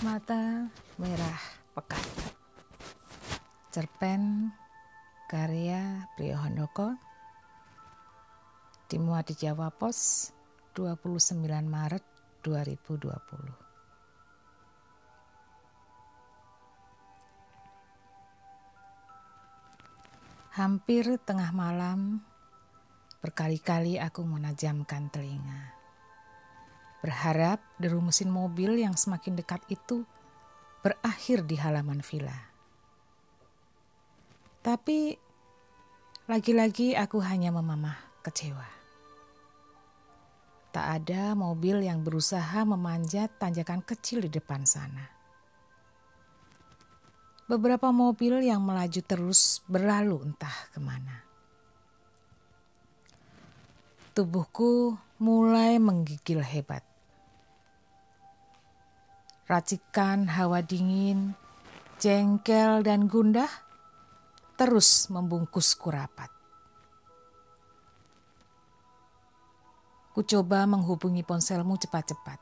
Mata Merah Pekat. Cerpen karya Priyo Handoko. Dimuat di Jawa Pos 29 Maret 2020 Hampir tengah malam, berkali-kali aku menajamkan telinga. Berharap deru mesin mobil yang semakin dekat itu berakhir di halaman villa. Tapi lagi-lagi aku hanya memamah kecewa. Tak ada mobil yang berusaha memanjat tanjakan kecil di depan sana beberapa mobil yang melaju terus berlalu entah ke mana. Tubuhku mulai menggigil hebat. Racikan hawa dingin, jengkel dan gundah terus membungkusku rapat. Ku coba menghubungi ponselmu cepat-cepat.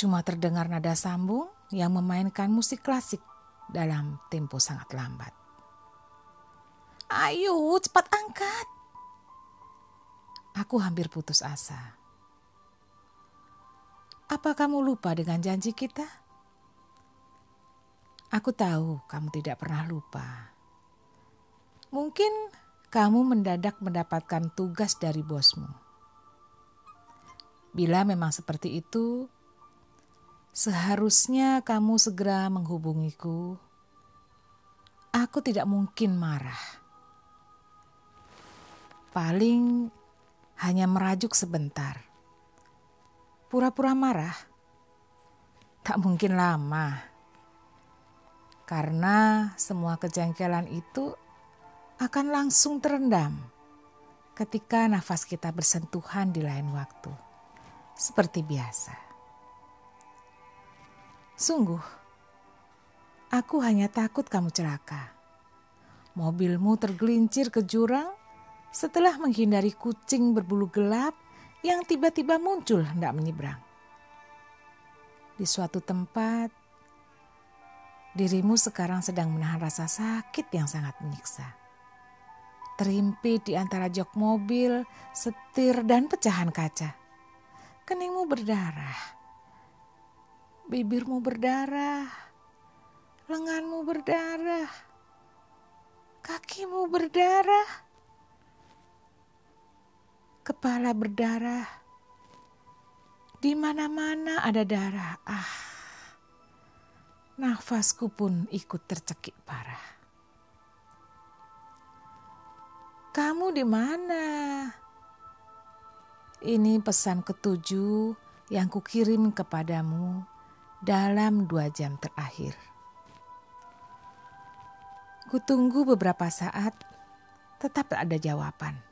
Cuma terdengar nada sambung yang memainkan musik klasik dalam tempo sangat lambat. Ayo, cepat angkat. Aku hampir putus asa. Apa kamu lupa dengan janji kita? Aku tahu kamu tidak pernah lupa. Mungkin kamu mendadak mendapatkan tugas dari bosmu. Bila memang seperti itu, Seharusnya kamu segera menghubungiku. Aku tidak mungkin marah. Paling hanya merajuk sebentar. Pura-pura marah. Tak mungkin lama. Karena semua kejengkelan itu akan langsung terendam ketika nafas kita bersentuhan di lain waktu. Seperti biasa. Sungguh, aku hanya takut kamu celaka. Mobilmu tergelincir ke jurang setelah menghindari kucing berbulu gelap yang tiba-tiba muncul hendak menyeberang. Di suatu tempat, dirimu sekarang sedang menahan rasa sakit yang sangat menyiksa. Terimpit di antara jok mobil, setir, dan pecahan kaca. Keningmu berdarah bibirmu berdarah, lenganmu berdarah, kakimu berdarah, kepala berdarah, di mana-mana ada darah. Ah, nafasku pun ikut tercekik parah. Kamu di mana? Ini pesan ketujuh yang kukirim kepadamu dalam dua jam terakhir. Kutunggu beberapa saat, tetap tak ada jawaban.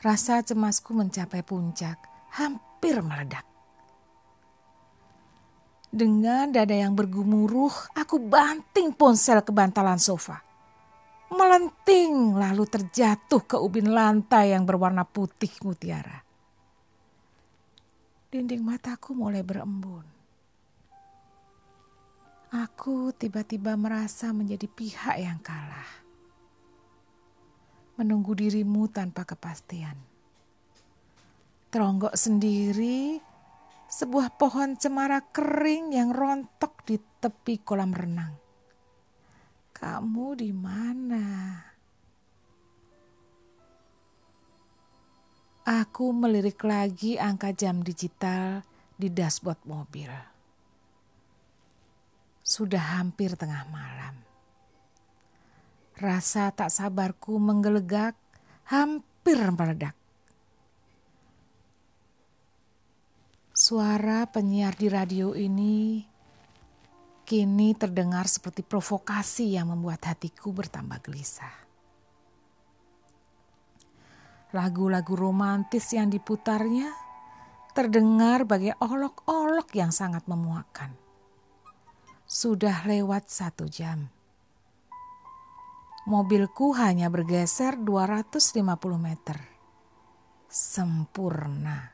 Rasa cemasku mencapai puncak, hampir meledak. Dengan dada yang bergumuruh, aku banting ponsel ke bantalan sofa. Melenting lalu terjatuh ke ubin lantai yang berwarna putih mutiara dinding mataku mulai berembun. Aku tiba-tiba merasa menjadi pihak yang kalah. Menunggu dirimu tanpa kepastian. Teronggok sendiri sebuah pohon cemara kering yang rontok di tepi kolam renang. Kamu di mana? Aku melirik lagi angka jam digital di dashboard mobil. Sudah hampir tengah malam. Rasa tak sabarku menggelegak, hampir meledak. Suara penyiar di radio ini kini terdengar seperti provokasi yang membuat hatiku bertambah gelisah lagu-lagu romantis yang diputarnya terdengar bagai olok-olok yang sangat memuakkan. Sudah lewat satu jam. Mobilku hanya bergeser 250 meter. Sempurna.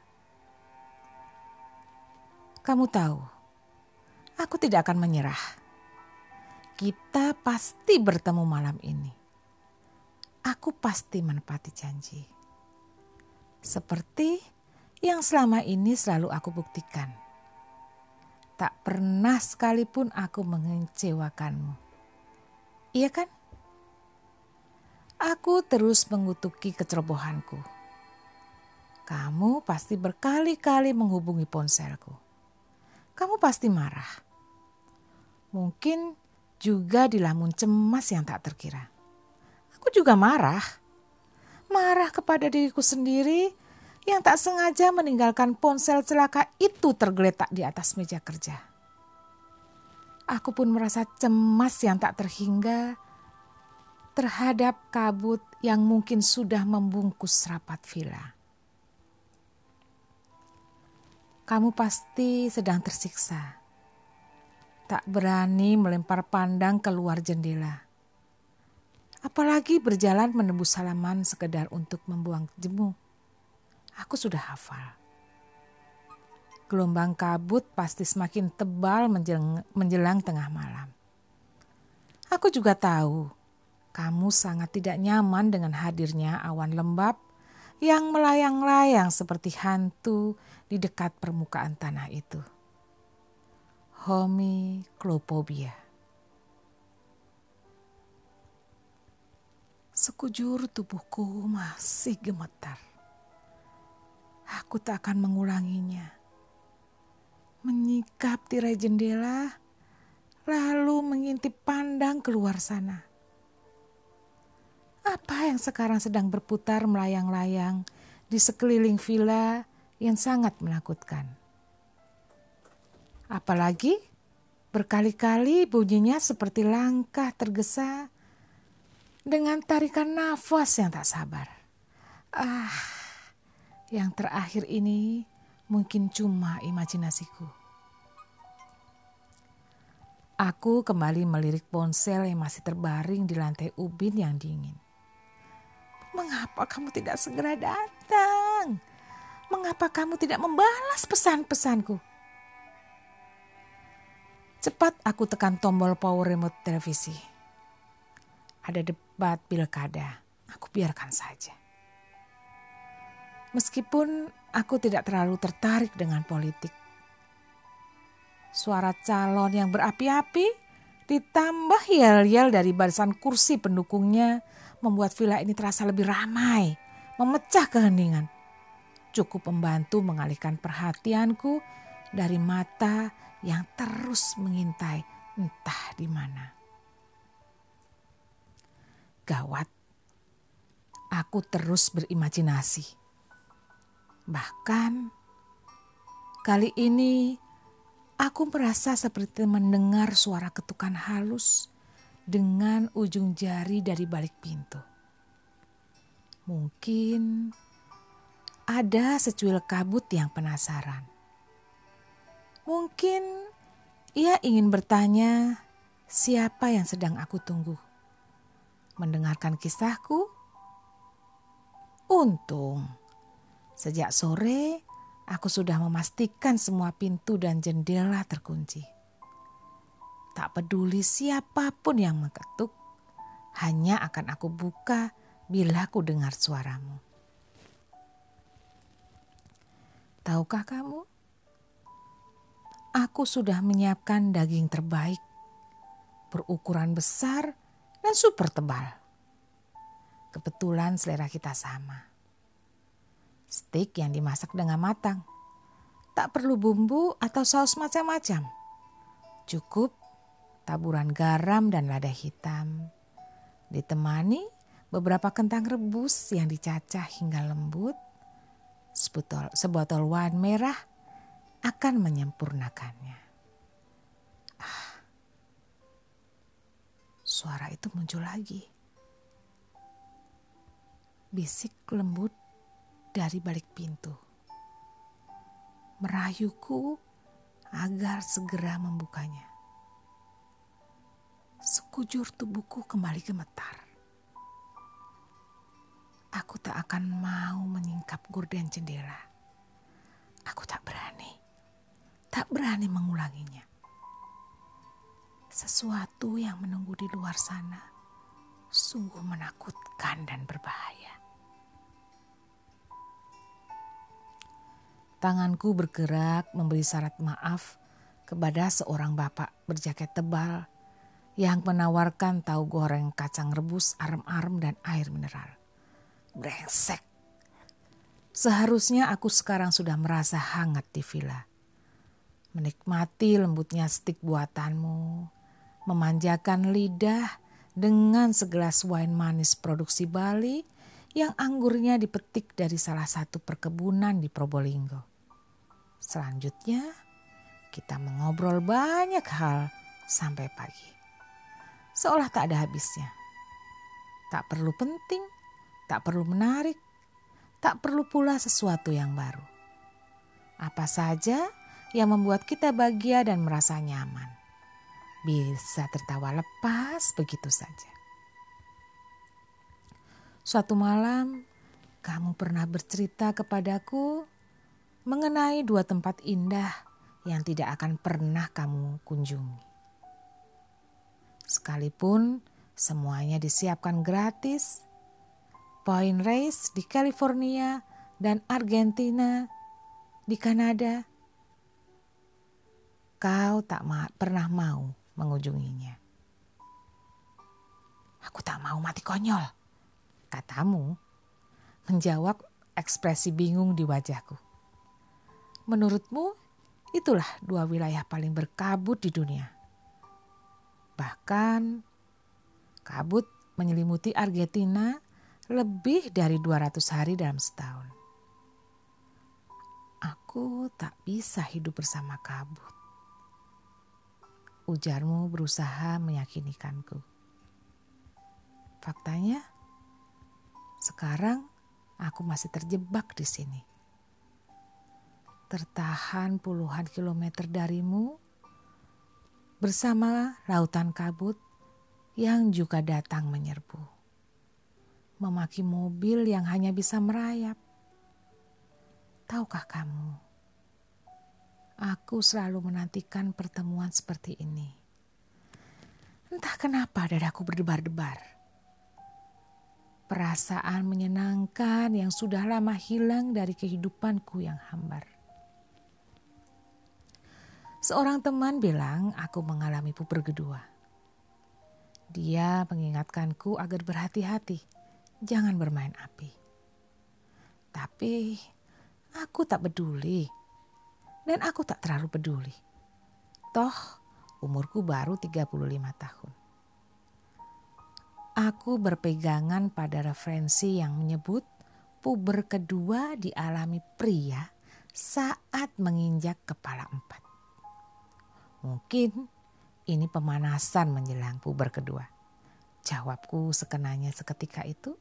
Kamu tahu, aku tidak akan menyerah. Kita pasti bertemu malam ini. Aku pasti menepati janji. Seperti yang selama ini selalu aku buktikan. Tak pernah sekalipun aku mengecewakanmu. Iya kan? Aku terus mengutuki kecerobohanku. Kamu pasti berkali-kali menghubungi ponselku. Kamu pasti marah. Mungkin juga dilamun cemas yang tak terkira. Aku juga marah. Marah kepada diriku sendiri yang tak sengaja meninggalkan ponsel celaka itu tergeletak di atas meja kerja. Aku pun merasa cemas yang tak terhingga terhadap kabut yang mungkin sudah membungkus rapat villa. Kamu pasti sedang tersiksa. Tak berani melempar pandang keluar jendela. Apalagi berjalan menembus halaman sekedar untuk membuang jemu. Aku sudah hafal. Gelombang kabut pasti semakin tebal menjelang, menjelang tengah malam. Aku juga tahu kamu sangat tidak nyaman dengan hadirnya awan lembab yang melayang-layang seperti hantu di dekat permukaan tanah itu. Homiklopobia. Sekujur tubuhku masih gemetar. Aku tak akan mengulanginya. Menyikap tirai jendela, lalu mengintip pandang keluar sana apa yang sekarang sedang berputar melayang-layang di sekeliling villa yang sangat menakutkan. Apalagi berkali-kali bunyinya seperti langkah tergesa dengan tarikan nafas yang tak sabar. Ah, yang terakhir ini mungkin cuma imajinasiku. Aku kembali melirik ponsel yang masih terbaring di lantai ubin yang dingin. Mengapa kamu tidak segera datang? Mengapa kamu tidak membalas pesan-pesanku? Cepat aku tekan tombol power remote televisi. Ada debat pilkada, aku biarkan saja. Meskipun aku tidak terlalu tertarik dengan politik. Suara calon yang berapi-api ditambah yel-yel dari barisan kursi pendukungnya membuat villa ini terasa lebih ramai, memecah keheningan. Cukup membantu mengalihkan perhatianku dari mata yang terus mengintai entah di mana. Gawat, aku terus berimajinasi. Bahkan kali ini aku merasa seperti mendengar suara ketukan halus dengan ujung jari dari balik pintu. Mungkin ada secuil kabut yang penasaran. Mungkin ia ingin bertanya siapa yang sedang aku tunggu. Mendengarkan kisahku? Untung, sejak sore aku sudah memastikan semua pintu dan jendela terkunci. Tak peduli siapa pun yang mengetuk, hanya akan aku buka bila aku dengar suaramu. Tahukah kamu? Aku sudah menyiapkan daging terbaik, berukuran besar dan super tebal. Kebetulan selera kita sama. Steak yang dimasak dengan matang. Tak perlu bumbu atau saus macam-macam. Cukup taburan garam dan lada hitam. Ditemani beberapa kentang rebus yang dicacah hingga lembut, sebotol, sebotol wine merah akan menyempurnakannya. Ah, suara itu muncul lagi. Bisik lembut dari balik pintu. Merayuku agar segera membukanya sekujur tubuhku kembali gemetar. Aku tak akan mau menyingkap gorden jendela. Aku tak berani. tak berani mengulanginya. Sesuatu yang menunggu di luar sana sungguh menakutkan dan berbahaya. Tanganku bergerak memberi syarat maaf kepada seorang bapak berjaket tebal yang menawarkan tahu goreng kacang rebus arem-arem dan air mineral. Brengsek. Seharusnya aku sekarang sudah merasa hangat di villa. Menikmati lembutnya stik buatanmu, memanjakan lidah dengan segelas wine manis produksi Bali yang anggurnya dipetik dari salah satu perkebunan di Probolinggo. Selanjutnya, kita mengobrol banyak hal sampai pagi. Seolah tak ada habisnya. Tak perlu penting, tak perlu menarik, tak perlu pula sesuatu yang baru. Apa saja yang membuat kita bahagia dan merasa nyaman bisa tertawa lepas begitu saja. Suatu malam, kamu pernah bercerita kepadaku mengenai dua tempat indah yang tidak akan pernah kamu kunjungi. Sekalipun semuanya disiapkan gratis, Point Race di California dan Argentina di Kanada, kau tak ma pernah mau mengunjunginya. Aku tak mau mati konyol, katamu, menjawab ekspresi bingung di wajahku. Menurutmu, itulah dua wilayah paling berkabut di dunia. Bahkan, kabut menyelimuti Argentina lebih dari 200 hari dalam setahun. Aku tak bisa hidup bersama kabut. Ujarmu berusaha meyakinikanku. Faktanya, sekarang aku masih terjebak di sini. Tertahan puluhan kilometer darimu bersama lautan kabut yang juga datang menyerbu. Memaki mobil yang hanya bisa merayap. Tahukah kamu? Aku selalu menantikan pertemuan seperti ini. Entah kenapa dadaku berdebar-debar. Perasaan menyenangkan yang sudah lama hilang dari kehidupanku yang hambar. Seorang teman bilang aku mengalami puber kedua. Dia mengingatkanku agar berhati-hati, jangan bermain api. Tapi aku tak peduli dan aku tak terlalu peduli. Toh umurku baru 35 tahun. Aku berpegangan pada referensi yang menyebut puber kedua dialami pria saat menginjak kepala empat. Mungkin ini pemanasan menjelang puber kedua. Jawabku sekenanya seketika itu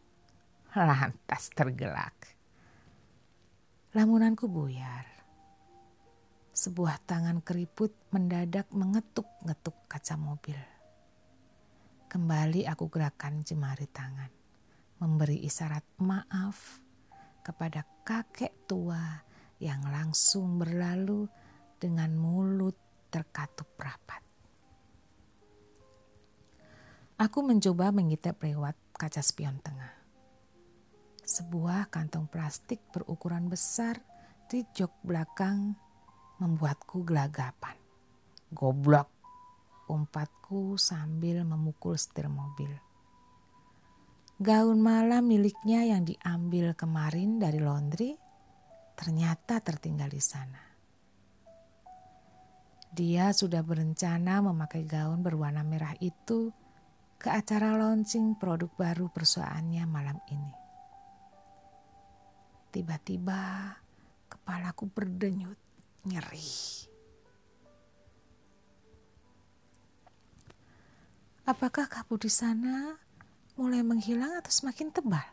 lantas tergelak. Lamunanku buyar sebuah tangan keriput mendadak mengetuk-ngetuk kaca mobil. Kembali aku gerakan jemari tangan, memberi isyarat maaf kepada kakek tua yang langsung berlalu dengan mulut terkatup rapat. Aku mencoba mengitip lewat kaca spion tengah. Sebuah kantong plastik berukuran besar di jok belakang membuatku gelagapan. Goblok, umpatku sambil memukul setir mobil. Gaun malam miliknya yang diambil kemarin dari laundry ternyata tertinggal di sana. Dia sudah berencana memakai gaun berwarna merah itu ke acara launching produk baru perusahaannya malam ini. Tiba-tiba kepalaku berdenyut nyeri. Apakah kabut di sana mulai menghilang atau semakin tebal?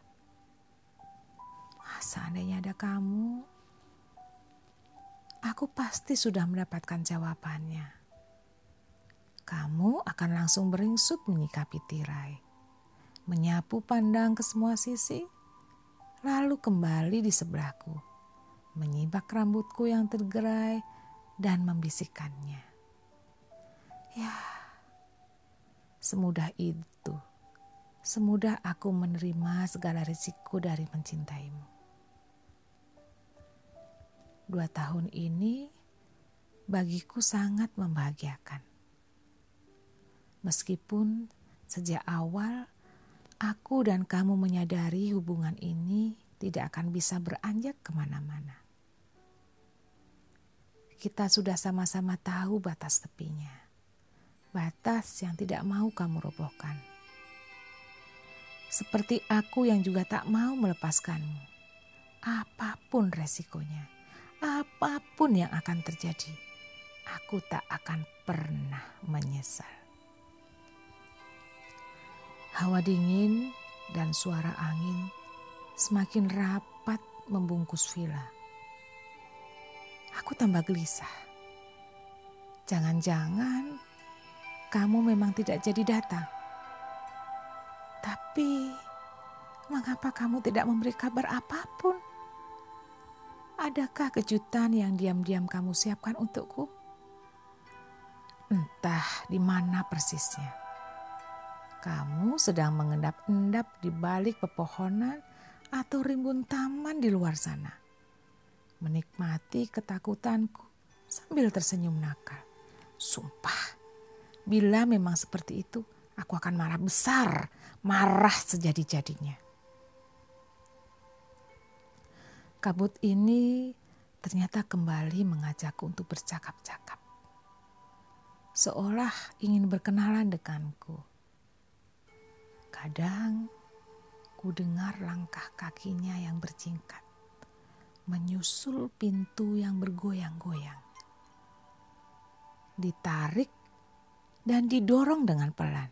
Seandainya ada kamu, aku pasti sudah mendapatkan jawabannya. Kamu akan langsung beringsut menyikapi tirai, menyapu pandang ke semua sisi, lalu kembali di sebelahku menyibak rambutku yang tergerai dan membisikkannya. Ya, semudah itu, semudah aku menerima segala risiko dari mencintaimu. Dua tahun ini bagiku sangat membahagiakan. Meskipun sejak awal aku dan kamu menyadari hubungan ini tidak akan bisa beranjak ke mana-mana. Kita sudah sama-sama tahu batas tepinya, batas yang tidak mau kamu robohkan. Seperti aku yang juga tak mau melepaskanmu, apa pun resikonya, apa pun yang akan terjadi, aku tak akan pernah menyesal. Hawa dingin dan suara angin semakin rapat membungkus villa. Aku tambah gelisah. Jangan-jangan kamu memang tidak jadi datang. Tapi mengapa kamu tidak memberi kabar apa pun? Adakah kejutan yang diam-diam kamu siapkan untukku? Entah di mana persisnya kamu sedang mengendap-endap di balik pepohonan atau rimbun taman di luar sana. Menikmati ketakutanku sambil tersenyum nakal. Sumpah, bila memang seperti itu, aku akan marah besar, marah sejadi-jadinya. Kabut ini ternyata kembali mengajakku untuk bercakap-cakap. Seolah ingin berkenalan denganku Kadang ku dengar langkah kakinya yang berjingkat, menyusul pintu yang bergoyang-goyang. Ditarik dan didorong dengan pelan.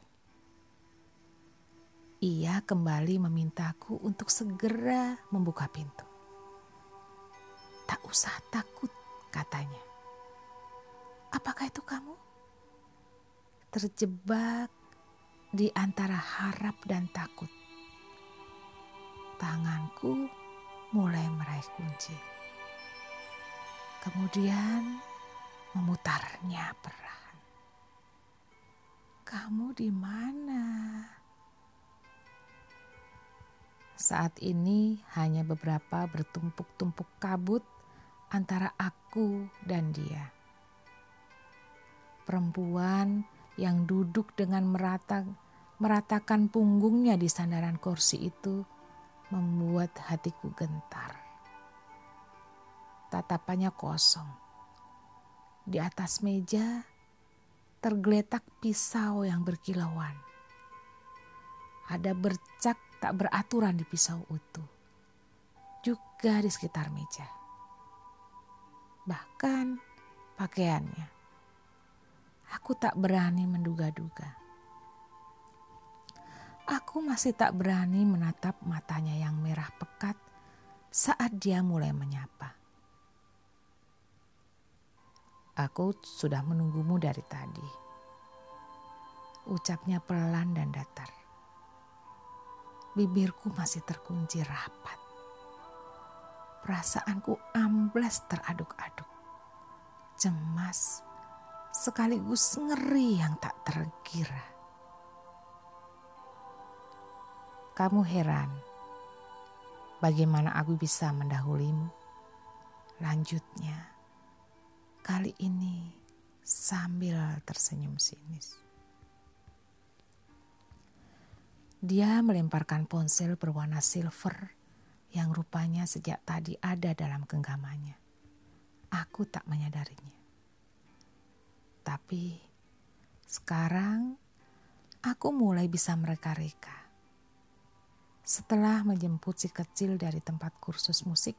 Ia kembali memintaku untuk segera membuka pintu. Tak usah takut, katanya. Apakah itu kamu? Terjebak di antara harap dan takut. Tanganku mulai meraih kunci. Kemudian memutarnya perlahan. Kamu di mana? Saat ini hanya beberapa bertumpuk-tumpuk kabut antara aku dan dia. Perempuan yang duduk dengan merata meratakan punggungnya di sandaran kursi itu membuat hatiku gentar. Tatapannya kosong. Di atas meja tergeletak pisau yang berkilauan. Ada bercak tak beraturan di pisau utuh. Juga di sekitar meja. Bahkan pakaiannya. Aku tak berani menduga-duga Aku masih tak berani menatap matanya yang merah pekat saat dia mulai menyapa. Aku sudah menunggumu dari tadi. Ucapnya pelan dan datar. Bibirku masih terkunci rapat. Perasaanku amblas teraduk-aduk. Cemas sekaligus ngeri yang tak terkira Kamu heran bagaimana aku bisa mendahulimu. Lanjutnya, kali ini sambil tersenyum sinis. Dia melemparkan ponsel berwarna silver yang rupanya sejak tadi ada dalam genggamannya. Aku tak menyadarinya. Tapi sekarang aku mulai bisa mereka-reka setelah menjemput si kecil dari tempat kursus musik,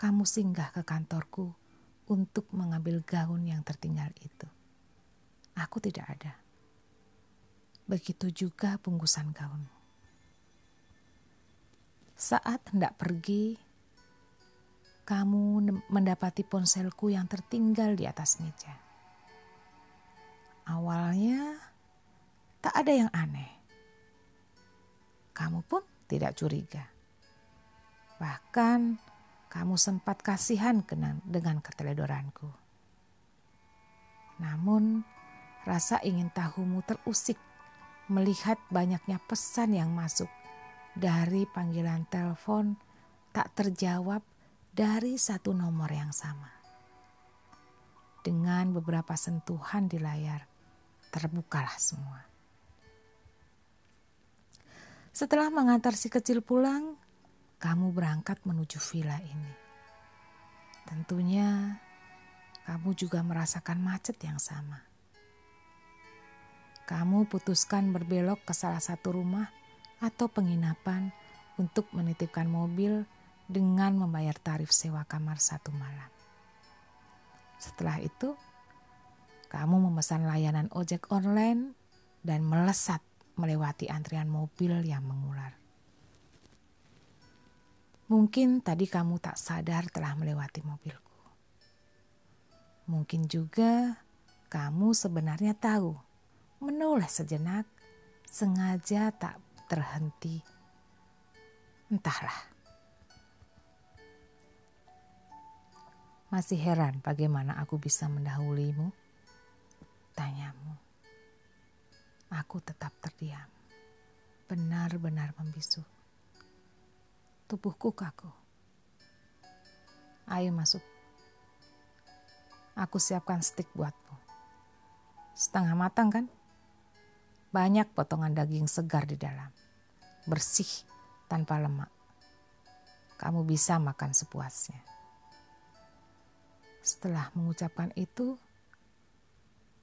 kamu singgah ke kantorku untuk mengambil gaun yang tertinggal itu. Aku tidak ada. Begitu juga bungkusan gaun. Saat hendak pergi, kamu mendapati ponselku yang tertinggal di atas meja. Awalnya tak ada yang aneh kamu pun tidak curiga. Bahkan kamu sempat kasihan dengan keteledoranku. Namun, rasa ingin tahumu terusik melihat banyaknya pesan yang masuk dari panggilan telepon tak terjawab dari satu nomor yang sama. Dengan beberapa sentuhan di layar, terbukalah semua. Setelah mengantar si kecil pulang, kamu berangkat menuju villa ini. Tentunya kamu juga merasakan macet yang sama. Kamu putuskan berbelok ke salah satu rumah atau penginapan untuk menitipkan mobil dengan membayar tarif sewa kamar satu malam. Setelah itu, kamu memesan layanan ojek online dan melesat melewati antrian mobil yang mengular. Mungkin tadi kamu tak sadar telah melewati mobilku. Mungkin juga kamu sebenarnya tahu menoleh sejenak sengaja tak terhenti. Entahlah. Masih heran bagaimana aku bisa mendahulimu? Tanyamu. Aku tetap terdiam. Benar-benar membisu. Tubuhku kaku. Ayo masuk. Aku siapkan stik buatmu. Setengah matang kan? Banyak potongan daging segar di dalam. Bersih tanpa lemak. Kamu bisa makan sepuasnya. Setelah mengucapkan itu,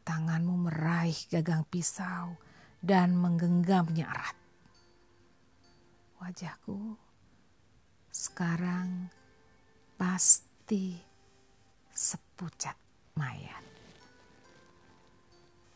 tanganmu meraih gagang pisau dan menggenggamnya erat. Wajahku sekarang pasti sepucat mayat.